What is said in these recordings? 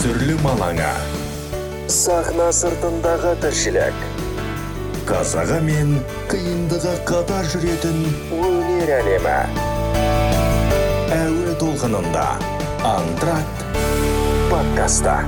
түсірілім алаңы сахна сыртындағы тіршілік. Қазағы мен қиындығы қатар жүретін өнер әлемі. әуе толқынында антракт подкасты.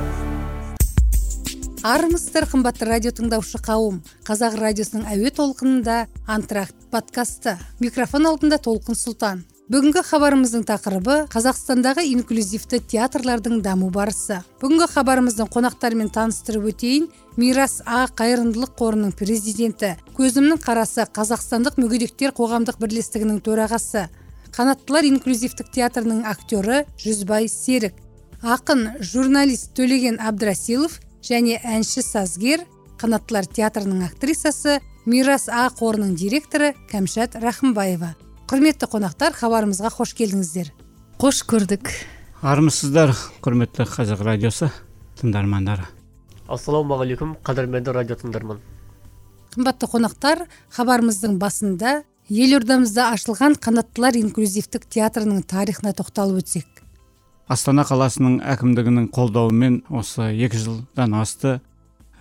Армысыздар қымбатты радио тыңдаушы қауым. Қазақ радиосының әуе толқынында антракт подкасты. Микрофон алдында толқын сұлтан. Бүгінгі хабарымыздың тақырыбы қазақстандағы инклюзивті театрлардың даму барысы. Бүгінгі хабарымыздың қонақтарымен таныстырып өтейін мирас а. Қайырымдылық қорының президенті. Көзімнің қарасы қазақстандық мүгедектер қоғамдық бірлестігінің төрағасы. Қанаттылар инклюзивтік театрының актері жүзбай серік. Ақын журналист төлеген әбдірасилов және әнші сазгер қанаттылар театрының актрисасы мирас а. қорының директоры кәмшат рахымбаева. Құрметті қонақтар хабарымызға қош келдіңіздер. Қош көрдік. Армысыздар құрметті қазақ радиосы тыңдармандары ассалаумағалейкум қадірменді радио тыңдарман. Қымбатты қонақтар хабарымыздың басында елордамызда ашылған қанаттылар инклюзивтік театрының тарихына тоқталып өтсек астана қаласының әкімдігінің қолдауымен осы екі жылдан асты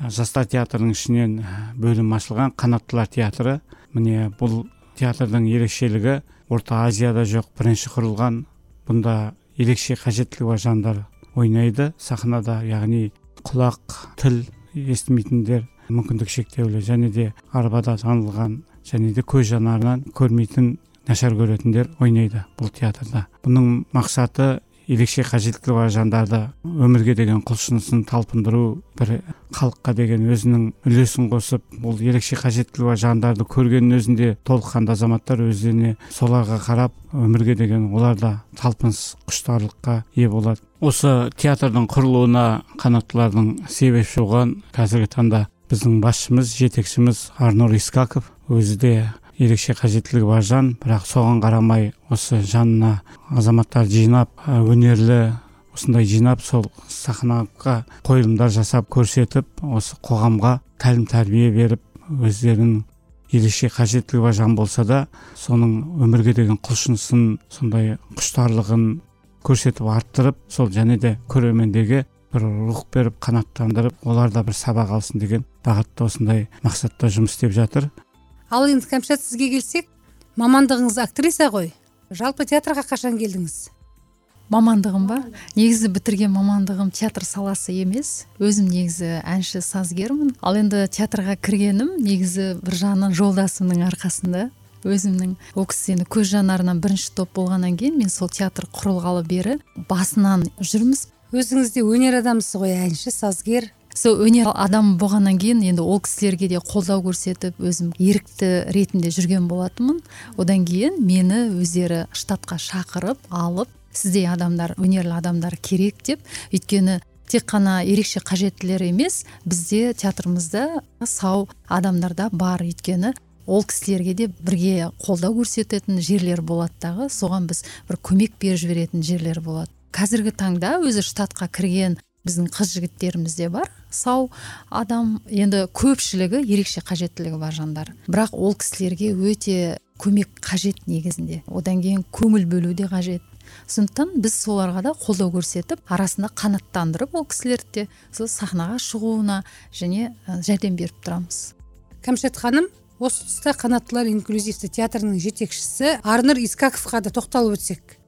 жастар театрының ішінен бөлім ашылған қанаттылар театры міне бұл театрдың ерекшелігі орта азияда жоқ бірінші құрылған. Бұнда ерекше қажеттілігі бар жандар ойнайды сахнада яғни құлақ тіл естімейтіндер мүмкіндік шектеулі және де арбада танылған және де көз жанарынан көрмейтін нашар көретіндер ойнайды бұл театрда. Бұның мақсаты ерекше қажеттілігі бар жандарды өмірге деген құлшынысын талпындыру бір халыққа деген өзінің үлесін қосып бұл ерекше қажеттілігі бар жандарды көргеннің өзінде толыққанды азаматтар өздеріне соларға қарап өмірге деген олар да талпыныс құштарлыққа ие болады. Осы театрдың құрылуына қанаттылардың себепші болған қазіргі таңда біздің басшымыз жетекшіміз арнұр искаков өзі де ерекше қажеттілігі бар жан. Бірақ соған қарамай осы жанына азаматтар жинап өнерлі осындай жинап сол сахнаға қойылымдар жасап көрсетіп осы қоғамға тәлім тәрбие беріп өздерінің ерекше қажеттілігі бар жан болса да соның өмірге деген құлшынысын сондай құштарлығын көрсетіп арттырып сол және де көрермендерге бір рух беріп қанаттандырып олар да бір сабақ алсын деген бағытта осындай мақсатта жұмыс істеп жатыр. Ал енді кәмшат сізге келсек мамандығыңыз актриса ғой. Жалпы театрға қашан келдіңіз? Мамандығым ба? Негізі бітірген мамандығым театр саласы емес. Өзім негізі әнші сазгермін. Ал енді театрға кіргенім негізі бір жағынан жолдасымның арқасында. Өзімнің ол кісі енді көз жанарынан бірінші топ болғаннан кейін мен сол театр құрылғалы бері басынан жүрміз. Өзіңіз де өнер адамысыз ғой әнші сазгер. Сол өнер адамы болғаннан кейін енді ол кісілерге де қолдау көрсетіп өзім ерікті ретінде жүрген болатынмын. Одан кейін мені өздері штатқа шақырып алып сіздей адамдар өнерлі адамдар керек деп. Өйткені тек қана ерекше қажеттілер емес бізде театрымызда сау адамдар да бар. Өйткені ол кісілерге де бірге қолдау көрсететін жерлер болады дағы соған біз бір көмек беріп жіберетін жерлер болады. Қазіргі таңда өзі штатқа кірген біздің қыз жігіттеріміз де бар. Сау адам енді көпшілігі ерекше қажеттілігі бар жандар. Бірақ ол кісілерге өте көмек қажет негізінде. Одан кейін көңіл бөлу де қажет. Сондықтан біз соларға да қолдау көрсетіп арасында қанаттандырып ол кісілерді де сол сахнаға шығуына және жәрдем беріп тұрамыз. Кәмшат ханым осы тұста қанаттылар инклюзивті театрының жетекшісі арнұр искаковқа да тоқталып өтсек.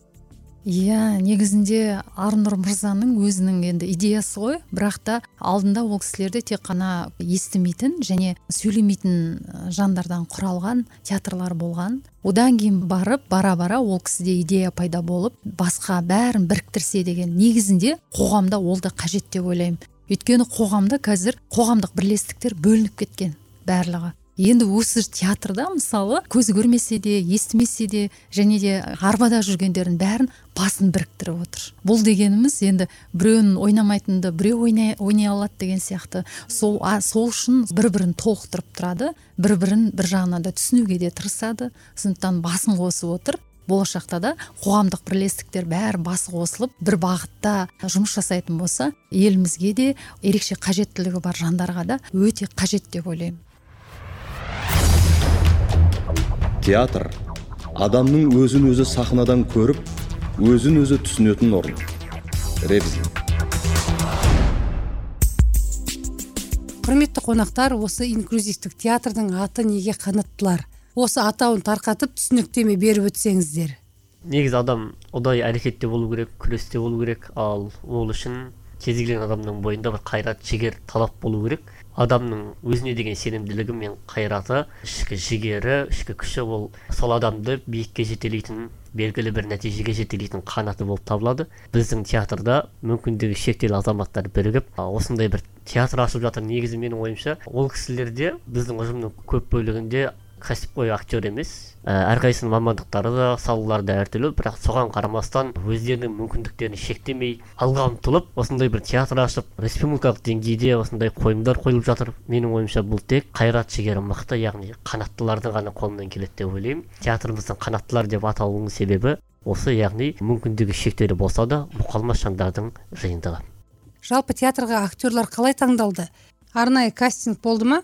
Иә негізінде арнұр мырзаның өзінің енді идеясы ғой. Бірақ та алдында ол кісілерде тек қана естімейтін және сөйлемейтін жандардан құралған театрлар болған. Одан кейін барып бара бара ол кісіде идея пайда болып басқа бәрін біріктірсе деген негізінде қоғамда ол да қажет деп ойлаймын. Өйткені қоғамда қазір қоғамдық бірлестіктер бөлініп кеткен барлығы. Енді осы театрда мысалы көзі көрмесе де естімесе де және де арбада жүргендердің бәрін басын біріктіріп отыр. Бұл дегеніміз енді біреуін ойнамайтынды біреу ойнай, ойнай алады деген сияқты. Сол а, сол үшін бір бірін толықтырып тұрады бір бірін бір жағынан да түсінуге де тырысады сондықтан басын қосып отыр. Болашақта да қоғамдық бірлестіктер бәрі басы қосылып бір бағытта жұмыс жасайтын болса елімізге де ерекше қажеттілігі бар жандарға да өте қажет деп ойлаймын. Театр адамның өзін өзі сахнадан көріп өзін өзі түсінетін орын. Ревизин құрметті қонақтар осы инклюзивтік театрдың аты неге қанаттылар? Осы атауын тарқатып түсініктеме беріп өтсеңіздер. Негізі адам ұдайы әрекетте болу керек күресте болу керек ал ол үшін кез келген адамның бойында бір қайрат жігер талап болу керек. Адамның өзіне деген сенімділігі мен қайраты ішкі жігері ішкі күші ол сол адамды биікке жетелейтін белгілі бір нәтижеге жетелейтін қанаты болып табылады. Біздің театрда мүмкіндігі шектеулі азаматтар бірігіп осындай бір театр ашып жатыр негізі менің ойымша. Ол кісілерде біздің ұжымның көп бөлігінде кәсіпқой актер емес ә, әрқайсысының мамандықтары да салалары да әртүрлі. Бірақ соған қарамастан өздерінің мүмкіндіктерін шектемей алға ұмтылып осындай бір театр ашып республикалық деңгейде осындай қойылымдар қойылып жатыр. Менің ойымша бұл тек қайрат жігері мықты яғни қанаттылардың ғана қолынан келеді деп ойлаймын. Театрымыздың қанаттылар деп аталуының себебі осы яғни мүмкіндігі шектеулі болса да мұқалмас жандардың жиынтығы. Жалпы театрға актерлар қалай таңдалды? Арнайы кастинг болды ма?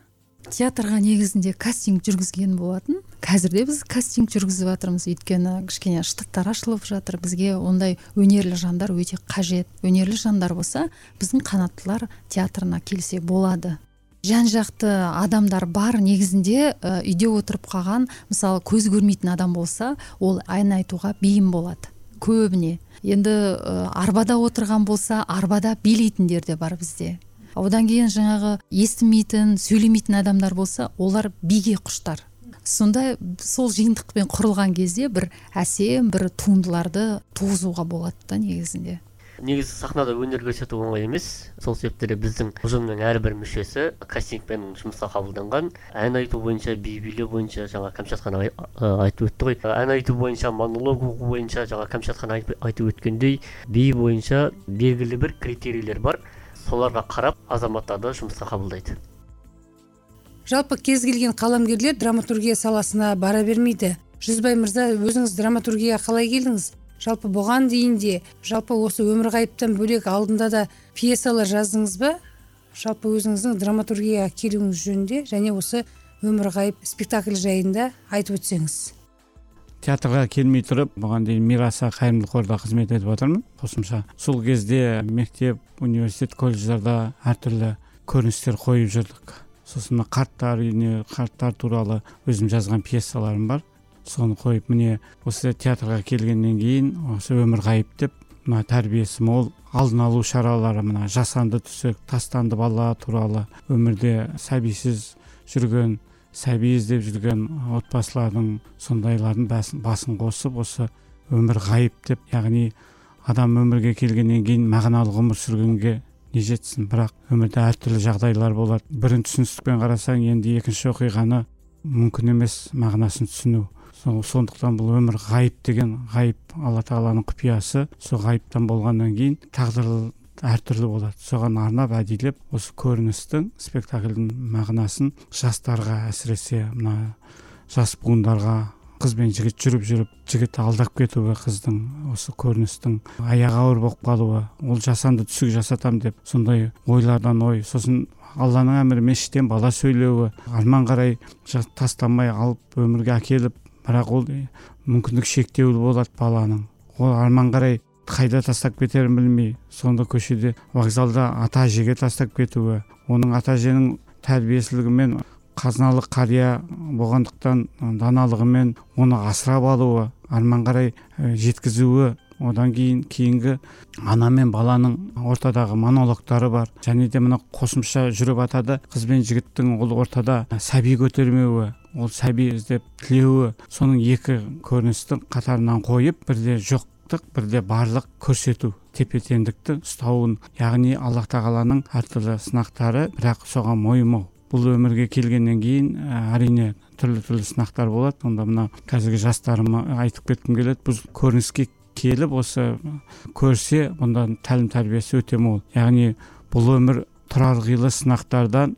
Театрға негізінде кастинг жүргізген болатын. Қазір де біз кастинг жүргізіп жатырмыз. Өйткені кішкене штаттар ашылып жатыр. Бізге ондай өнерлі жандар өте қажет. Өнерлі жандар болса біздің қанаттылар театрына келсе болады. Жан жақты адамдар бар негізінде үйде отырып қалған мысалы көз көрмейтін адам болса ол ән айтуға бейім болады. Көбіне. Енді арбада отырған болса арбада билейтіндер де бар бізде. Одан кейін жаңағы естімейтін сөйлемейтін адамдар болса олар биге құштар. Сонда сол жиынтықпен құрылған кезде бір әсем бір туындыларды туғызуға болады да негізінде. Негізі сахнада өнер көрсету оңай емес. Сол себепті біздің ұжымның әрбір мүшесі кастингпен жұмысқа қабылданған. Ән айту бойынша би билеу бойынша жаңа кәмшат айтып өтті ғой. Ән айту бойынша монолог оқу бойынша жаңа кәмшат айтып өткендей би бойынша белгілі бір критерийлер бар. Соларға қарап азаматтарды жұмысқа қабылдайды. Жалпы кез келген қаламгерлер драматургия саласына бара бермейді. Жүзбай мырза өзіңіз драматургияға қалай келдіңіз? Жалпы бұған дейін де жалпы осы өмір ғайыптан бөлек алдында да пьесалар жаздыңыз ба? Жалпы өзіңіздің драматургияға келуіңіз жөнінде және осы өмір ғайып спектакль жайында айтып өтсеңіз. Театрға келмей тұрып бұған дейін мираса қайырымдылық қорда қызмет етіп жатырмын қосымша сол кезде мектеп университет колледждарда әртүрлі көріністер қойып жүрдік. Сосын қарттар үйіне қарттар туралы өзім жазған пьесаларым бар. Соны қойып міне осы театрға келгеннен кейін осы өмір ғайып деп мына тәрбиесі мол алдын алу шаралары мына жасанды түсік тастанды бала туралы өмірде сәбисіз жүрген сәби іздеп жүрген отбасылардың сондайлардың басын қосып осы өмір ғайып деп яғни адам өмірге келгеннен кейін мағыналы ғұмыр сүргенге не жетсін? Бірақ өмірде әртүрлі жағдайлар болады бірін түсіністікпен қарасаң енді екінші оқиғаны мүмкін емес мағынасын түсіну. Сондықтан бұл өмір ғайып деген ғайып алла тағаланың құпиясы. Сол ғайыптан болғаннан кейін тағдыр әртүрлі болады. Соған арнап әдейілеп осы көріністің спектакльдің мағынасын жастарға әсіресе мына жас буындарға қыз бен жігіт жүріп жүріп жігіт алдап кетуі қыздың осы көріністің аяғы ауыр болып қалуы ол жасанды түсік жасатам деп сондай ойлардан ой сосын алланың әмірі мешіттен бала сөйлеуі арман қарай тастамай алып өмірге әкеліп бірақ ол мүмкіндік шектеулі болады баланың. Ол арман қарай қайда тастап кетерін білмей сонда көшеде вокзалда ата әжеге тастап кетуі оның ата әженің тәрбиесіздігімен қазыналы қария болғандықтан даналығымен оны асырап алуы арман қарай жеткізуі одан кейін кейінгі ана мен баланың ортадағы монологтары бар. Және де мына қосымша жүріп жатады қыз бен жігіттің ол ортада сәби көтермеуі ол сәби іздеп тілеуі. Соның екі көріністің қатарынан қойып бірде жоқ бірде барлық көрсету тепе теңдікті ұстауын яғни аллах тағаланың әртүрлі сынақтары бірақ соған мойымау бұл өмірге келгеннен кейін әрине түрлі түрлі сынақтар болады. Онда мына қазіргі жастарыма айтып кеткім келеді бұл көрініске келіп осы көрсе бұнда тәлім тәрбиесі өте мол. Яғни бұл өмір тұрар қилы сынақтардан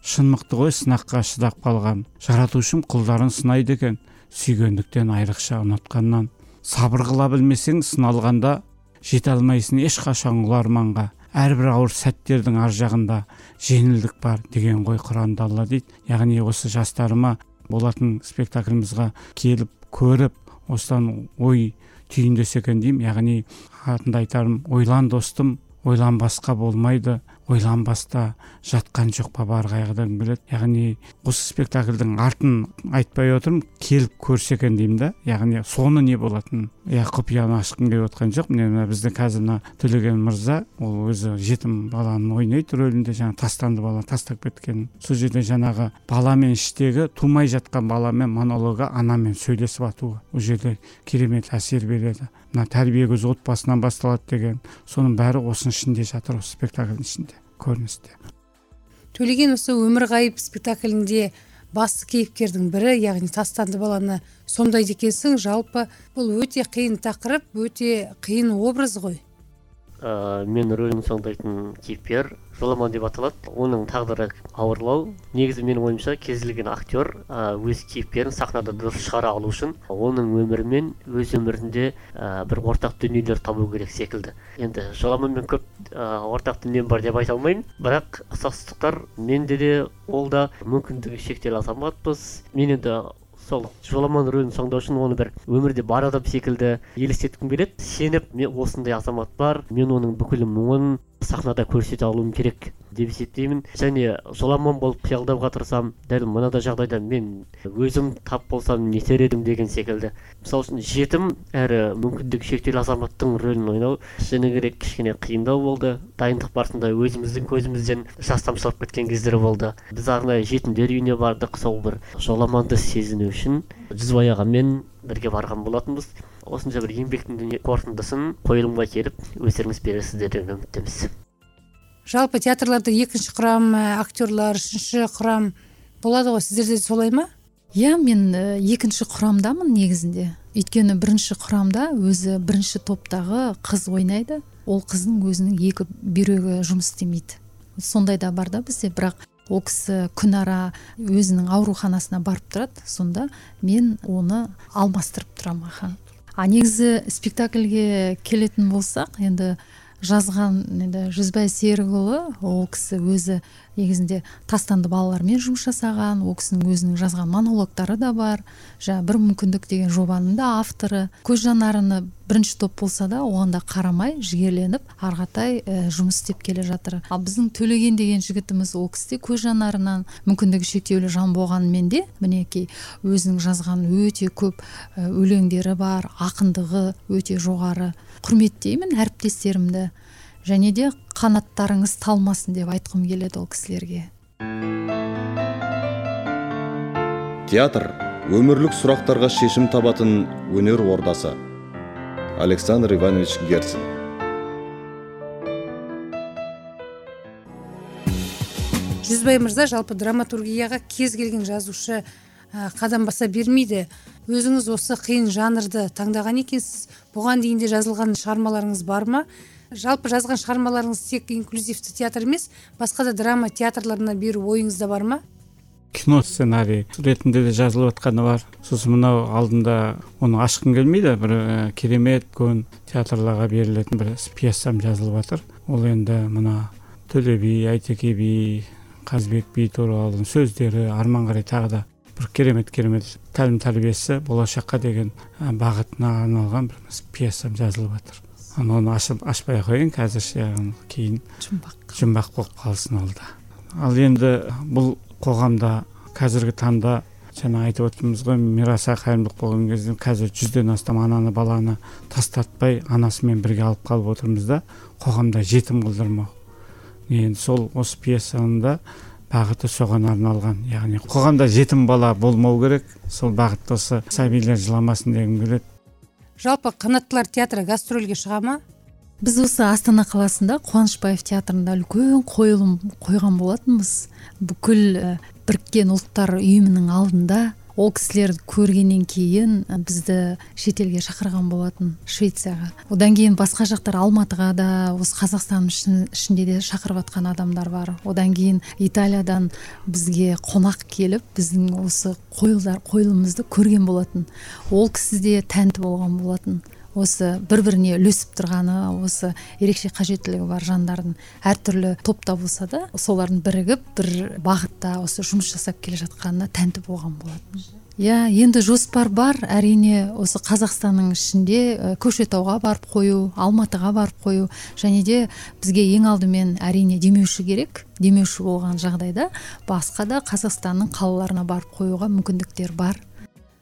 шын мықты ғой сынаққа шыдап қалған. Жаратушым құлдарын сынайды екен сүйгендіктен айрықша ұнатқаннан. Сабыр қыла білмесең сыналғанда жете алмайсың. Ешқашан ұлы арманға әрбір ауыр сәттердің ар жағында жеңілдік бар деген ғой құранда алла дейді. Яғни осы жастарыма болатын спектаклімізға келіп көріп осыдан ой түйіндесе екен деймін. Яғни атында айтарым ойлан достым ойланбасқа болмайды ойланбаста жатқан жоқ па бар қайғыдан келеді яғни осы спектакльдің артын айтпай отырмын келіп көрсе екен деймін да. Яғни соны не болатынын иә құпияны ашқым келіп отқан жоқ міне мына біздің қазір мына төлеген мырза ол өзі жетім баланы ойнайды рөлінде жаңағы тастанды бала тастап кеткен. Сол жерде жаңағы баламен іштегі тумай жатқан баламен монологы анамен сөйлесіп атуы ол жерде керемет әсер береді. Мына тәрбие көзі отбасынан басталады деген соның бәрі осының ішінде жатыр осы спектакльдің ішінде. Көріністе. Төлеген осы өмір ғайып спектаклінде басты кейіпкердің бірі яғни тастанды баланы сомдайды екенсің жалпы бұл өте қиын тақырып өте қиын образ ғой. Ә, мен рөлін сомдайтын кейіпкер жоламан деп аталады оның тағдыры ауырлау. Негізі менің ойымша кез келген актер ә, өз кейіпкерін сахнада дұрыс шығара алу үшін оның өмірі мен өз өмірінде ә, бір ортақ дүниелер табу керек секілді. Енді жоламанмен көп ә, ортақ дүнием бар деп айта алмаймын. Бірақ ұқсастықтар менде де ол да. Мүмкіндігі шектеулі азаматпыз. Мен енді сол жоламан рөлін сомдау үшін оны бір өмірде бар адам секілді елестеткім келеді. Сеніп мен осындай азамат бар мен оның бүкіл мұңын сахнада көрсете алуым керек. Деп есептеймін және жоламан болып қиялдауға тырысамын дәл мынадай жағдайда мен өзім тап болсам не етер едім деген секілді. Мысалы үшін жетім әрі мүмкіндігі шектеулі азаматтың рөлін ойнау шыны керек кішкене қиындау болды. Дайындық барысында өзіміздің көзімізден жас тамшылап кеткен кездер болды. Біз арнайы жетімдер үйіне бардық сол бір жоламанды сезіну үшін жүзбай ағамен бірге барған болатынбыз. Осынша бір еңбектің қорытындысын қойылымға келіп өздеріңіз бересіздер деп үміттеміз. Жалпы театрларда екінші құрам ә, актерлар үшінші құрам болады ғой. Сіздерде де солай ма? Иә мен ә, екінші құрамдамын негізінде. Өйткені бірінші құрамда өзі бірінші топтағы қыз ойнайды. Ол қыздың өзінің екі бүйрегі жұмыс істемейді. Сондай да бар да бізде. Бірақ ол кісі күнара өзінің ауруханасына барып тұрады. Сонда мен оны алмастырып тұрамын аха. А негізі спектакльге келетін болсақ енді жазған енді жүзбай серікұлы ол кісі өзі негізінде тастанды балалармен жұмыс жасаған ол кісінің өзінің жазған монологтары да бар. Жаңа бір мүмкіндік деген жобаның да авторы. Көз жанарыны бірінші топ болса да оған да қарамай жігерленіп ары қаратай ә, жұмыс істеп келе жатыр. Ал біздің төлеген деген жігітіміз ол кісі де көз жанарынан мүмкіндігі шектеулі жан болғанымен де мінекей өзінің жазған өте көп ә, өлеңдері бар ақындығы өте жоғары. Құрметтеймін әріптестерімді. Және де қанаттарыңыз талмасын деп айтқым келеді ол кісілерге. Театр өмірлік сұрақтарға шешім табатын өнер ордасы. Александр иванович герцен. Жүзбай мырза жалпы драматургияға кез келген жазушы қадам баса бермейді. Өзіңіз осы қиын жанрды таңдаған екенсіз. Бұған дейін де жазылған шығармаларыңыз бар ма? Жалпы жазған шығармаларыңыз тек инклюзивті театр емес басқа да драма театрларына беру ойыңызда бар ма? Кино сценарий ретінде де жазылып жатқаны бар. Сосын мынау алдында оны ашқым келмейді. Бір ә, керемет үлкен театрларға берілетін бір пьесам жазылып жатыр ол енді мына төле би әйтеке би қазбек би туралы сөздері арман қарай тағы да бір керемет керемет тәлім тәрбиесі болашаққа деген бағытына арналған бір пьесам жазылып жатыр. Оны ашып ашпай ақ қояйын қазірше кейін жұмбақ. жұмбақ болып қалсын ол да. Ал енді бұл қоғамда қазіргі таңда жаңа айтып отырмыз ғой мираса қайырымдылық болған кезде қазір жүзден астам ананы баланы тастатпай анасымен бірге алып қалып отырмыз да қоғамда жетім қылдырмау. Енді сол осы пьесаның да бағыты соған арналған. Яғни қоғамда жетім бала болмау керек сол бағытта осы сәбилер жыламасын дегім келеді. Жалпы қанаттылар театры гастрольге шыға ма? Біз осы астана қаласында қуанышбаев театрында үлкен қойылым қойған болатынбыз. Бүкіл біріккен ұлттар ұйымының алдында ол кісілерді көргеннен кейін бізді шетелге шақырған болатын швецияға одан кейін басқа жақтар алматыға да осы қазақстанның ішінде де шақырып жатқан адамдар бар. Одан кейін италиядан бізге қонақ келіп біздің осы қойылымымызды көрген болатын. Ол кісі де тәнті болған болатын. Осы бір біріне үлесіп тұрғаны осы ерекше қажеттілігі бар жандардың әртүрлі топта болса да солардың бірігіп бір бағытта осы жұмыс жасап келе жатқанына тәнті болған болатын. Иә енді жоспар бар. Әрине осы қазақстанның ішінде көкшетауға барып қою алматыға барып қою және де бізге ең алдымен әрине демеуші керек демеуші болған жағдайда басқа да қазақстанның қалаларына барып қоюға мүмкіндіктер бар.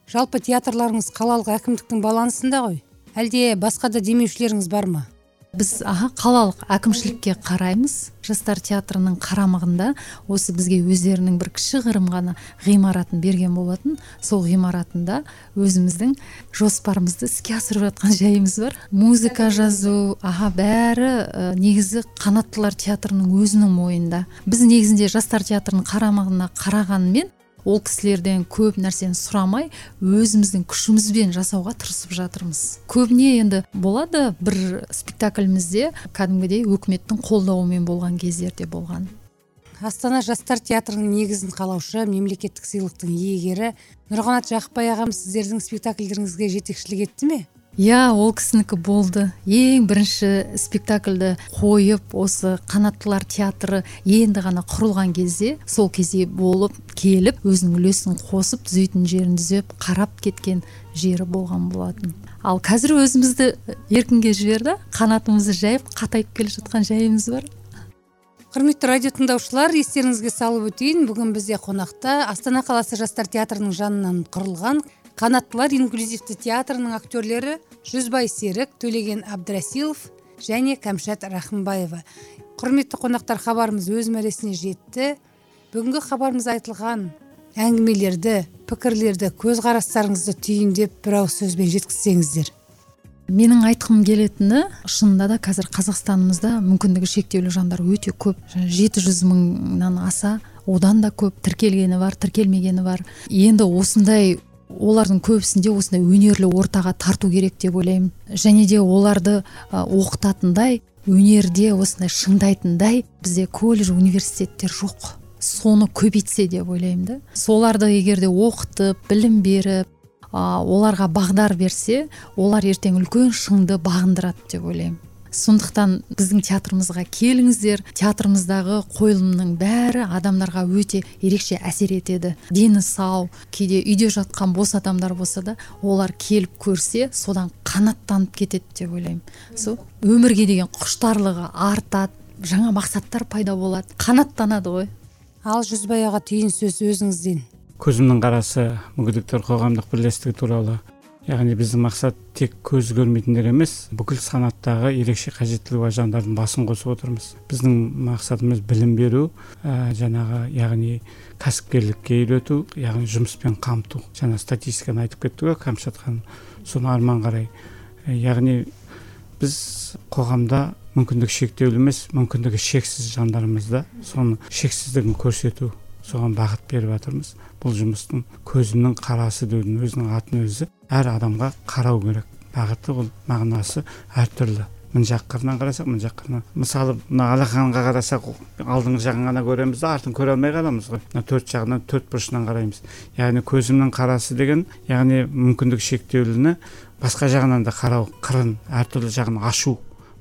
Жалпы театрларыңыз қалалық әкімдіктің балансында ғой? Әлде басқа да демеушілеріңіз бар ма? Біз аха қалалық әкімшілікке қараймыз. Жастар театрының қарамағында осы бізге өздерінің бір кішігірім ғана ғимаратын берген болатын. Сол ғимаратында өзіміздің жоспарымызды іске асырып жатқан жайымыз бар. Музыка жазу аха бәрі ә, негізі қанаттылар театрының өзінің мойнында. Біз негізінде жастар театрының қарамағына қарағанымен ол кісілерден көп нәрсені сұрамай өзіміздің күшімізбен жасауға тырысып жатырмыз. Көбіне енді болады бір спектаклімізде кәдімгідей өкіметтің қолдауымен болған кездерде болған. Астана жастар театрының негізін қалаушы мемлекеттік сыйлықтың иегері нұрқанат жақыпбай ағамыз сіздердің спектакльдеріңізге жетекшілік етті ме? Иә ол кісінікі болды. Ең бірінші спектакльді қойып осы қанаттылар театры енді ғана құрылған кезде сол кезде болып келіп өзінің үлесін қосып түзейтін жерін түзеп қарап кеткен жері болған болатын. Ал қазір өзімізді еркінге жіберді. Қанатымызды жайып қатайып келе жатқан жайымыз бар. Құрметті радио тыңдаушылар естеріңізге салып өтейін. Бүгін бізде қонақта астана қаласы жастар театрының жанынан құрылған қанаттылар инклюзивті театрының актерлері жүзбай серік төлеген әбдірасилов және кәмшат рахымбаева. Құрметті қонақтар хабарымыз өз мәресіне жетті. Бүгінгі хабарымыз айтылған әңгімелерді пікірлерді көзқарастарыңызды түйіндеп бір ауыз сөзбен жеткізсеңіздер. Менің айтқым келетіні шынында да қазір қазақстанымызда мүмкіндігі шектеулі жандар өте көп. Жеті жүз мыңнан аса одан да көп тіркелгені бар тіркелмегені бар. Енді осындай олардың көбісінде осындай өнерлі ортаға тарту керек деп ойлаймын. Және де оларды оқытатындай өнерде осындай шыңдайтындай бізде колледж университеттер жоқ. Соны көбейтсе деп ойлаймын да. Соларды егер де оқытып білім беріп оларға бағдар берсе олар ертең үлкен шыңды бағындырады деп ойлаймын. Сондықтан біздің театрымызға келіңіздер. Театрымыздағы қойылымның бәрі адамдарға өте ерекше әсер етеді. Дені сау кейде үйде жатқан бос адамдар болса да олар келіп көрсе содан қанаттанып кетеді деп ойлаймын. Сол өмірге деген құштарлығы артады жаңа мақсаттар пайда болады қанаттанады ғой. Ал жүзбай аға түйін сөз өзіңізден. Көзімнің қарасы мүгедектер қоғамдық бірлестігі туралы яғни біздің мақсат тек көз көрмейтіндер емес бүкіл санаттағы ерекше қажеттілігі бар жандардың басын қосып отырмыз. Біздің мақсатымыз білім беру ә, жаңағы яғни кәсіпкерлікке үйрету яғни жұмыспен қамту. Жаңа статистиканы айтып кетті ғой кәмшат ханым соны арман қарай. Ә, яғни біз қоғамда мүмкіндігі шектеулі емес мүмкіндігі шексіз жандарымызда соны шексіздігін көрсету соған бағыт беріп жатырмыз. Бұл жұмыстың көзімнің қарасы деудің өзінің атын өзі. Әр адамға қарау керек. Бағыты ол мағынасы әртүрлі мына жақ қырынан қарасақ мына жақ қырынан. Мысалы мына алақанға қарасақ алдыңғы жағын ғана көреміз да артын көре алмай қаламыз ғой. Мына төрт жағынан төрт бұрышынан қараймыз. Яғни көзімнің қарасы деген яғни мүмкіндігі шектеуліні басқа жағынан да қарау қырын әртүрлі жағын ашу.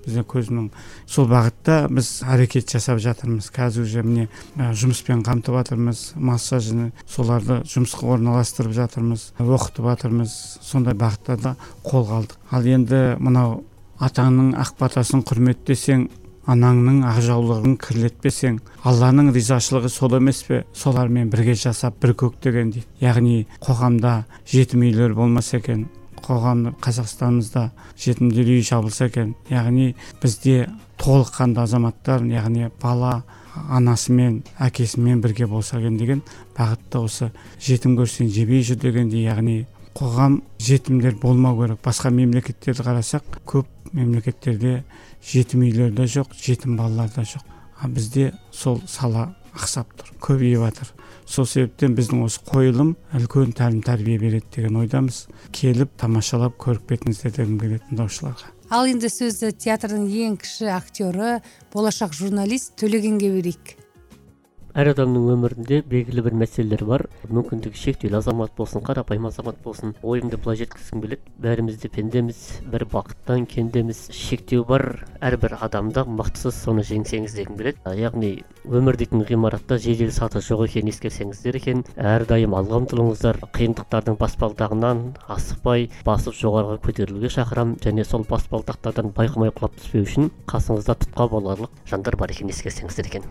Бізде көзімнің сол бағытта біз әрекет жасап жатырмыз. Қазір уже міне жұмыспен қамтып жатырмыз массажны соларды жұмысқа орналастырып жатырмыз оқытып жатырмыз. Сондай бағыттарда қолға алдық ал енді мынау атаңның ақ батасын құрметтесең анаңның ақ жаулығын кірлетпесең алланың ризашылығы сол емес пе? Солармен бірге жасап бір көктеген дейді яғни қоғамда жетім үйлер болмаса екен қоғам қазақстанымызда жетімдер үйі жабылса екен. Яғни бізде толыққанды азаматтар яғни бала анасымен әкесімен бірге болса екен деген бағытта осы. Жетім көрсең жебей жүр дегендей яғни қоғам жетімдер болмау керек. Басқа мемлекеттерді қарасақ көп мемлекеттерде жетім үйлер де жоқ жетім балалар да жоқ. А бізде сол сала ақсап тұр көбейіп жатыр сол себептен біздің осы қойылым үлкен тәлім тәрбие береді деген ойдамыз. Келіп тамашалап көріп кетіңіздер дегім келеді тыңдаушыларға. Ал енді сөзді театрдың ең кіші актері болашақ журналист төлегенге берейік. Әр адамның өмірінде белгілі бір мәселелер бар. Мүмкіндігі шектеулі азамат болсын қарапайым азамат болсын ойымды былай жеткізгім келеді. Бәріміз де пендеміз бір бақыттан кендеміз. Шектеу бар әрбір адамда мықтысыз соны жеңсеңіз дегім келеді. Яғни өмір дейтін ғимаратта жедел саты жоқ екенін ескерсеңіздер екен. Әрдайым алға ұмтылыңыздар қиындықтардың баспалдағынан асықпай басып жоғарыға көтерілуге шақырамын және сол баспалдақтардан байқамай құлап түспеу үшін қасыңызда тұтқа боларлық жандар бар екенін ескерсеңіздер екен.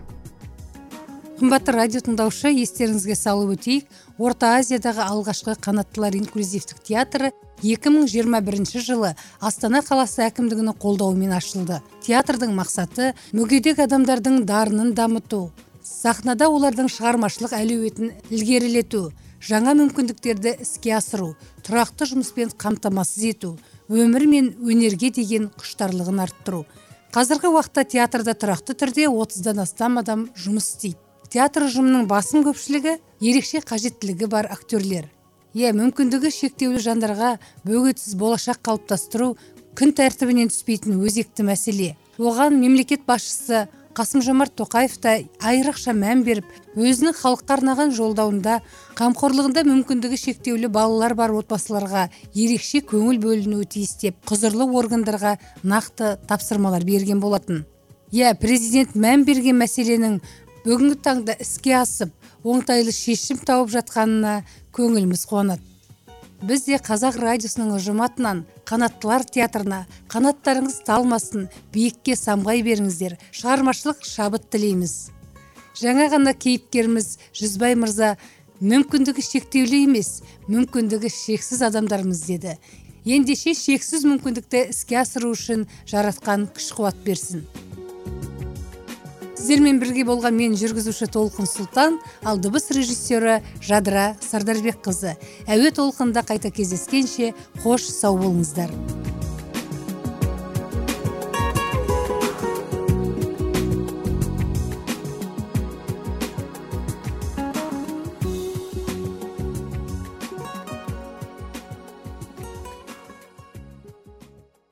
Қымбатты радио тыңдаушы естеріңізге салып өтейік. Орта азиядағы алғашқы қанаттылар инклюзивтік театры 2021 жылы астана қаласы әкімдігінің қолдауымен ашылды. Театрдың мақсаты мүгедек адамдардың дарынын дамыту сахнада олардың шығармашылық әлеуетін ілгерілету жаңа мүмкіндіктерді іске асыру тұрақты жұмыспен қамтамасыз ету өмір мен өнерге деген құштарлығын арттыру. Қазіргі уақытта театрда тұрақты түрде отыздан астам адам жұмыс істейді. Театр ұжымының басым көпшілігі ерекше қажеттілігі бар актерлер. Иә мүмкіндігі шектеулі жандарға бөгетсіз болашақ қалыптастыру күн тәртібінен түспейтін өзекті мәселе. Оған мемлекет басшысы қасым жомарт тоқаев та айрықша мән беріп өзінің халыққа арнаған жолдауында қамқорлығында мүмкіндігі шектеулі балалар бар отбасыларға ерекше көңіл бөлінуі тиіс деп құзырлы органдарға нақты тапсырмалар берген болатын. Иә президент мән берген мәселенің бүгінгі таңда іске асып оңтайлы шешім тауып жатқанына көңіліміз қуанады. Біз де қазақ радиосының ұжымы атынан қанаттылар театрына қанаттарыңыз талмасын биікке самғай беріңіздер. Шығармашылық шабыт тілейміз. Жаңа ғана кейіпкеріміз жүзбай мырза мүмкіндігі шектеулі емес мүмкіндігі шексіз адамдармыз деді. Ендеше шексіз мүмкіндікті іске асыру үшін жаратқан күш қуат берсін. Сіздермен бірге болған мен жүргізуші толқын сұлтан ал дыбыс режиссері жадыра сардарбекқызы. Әуе толқында қайта кездескенше қош сау болыңыздар.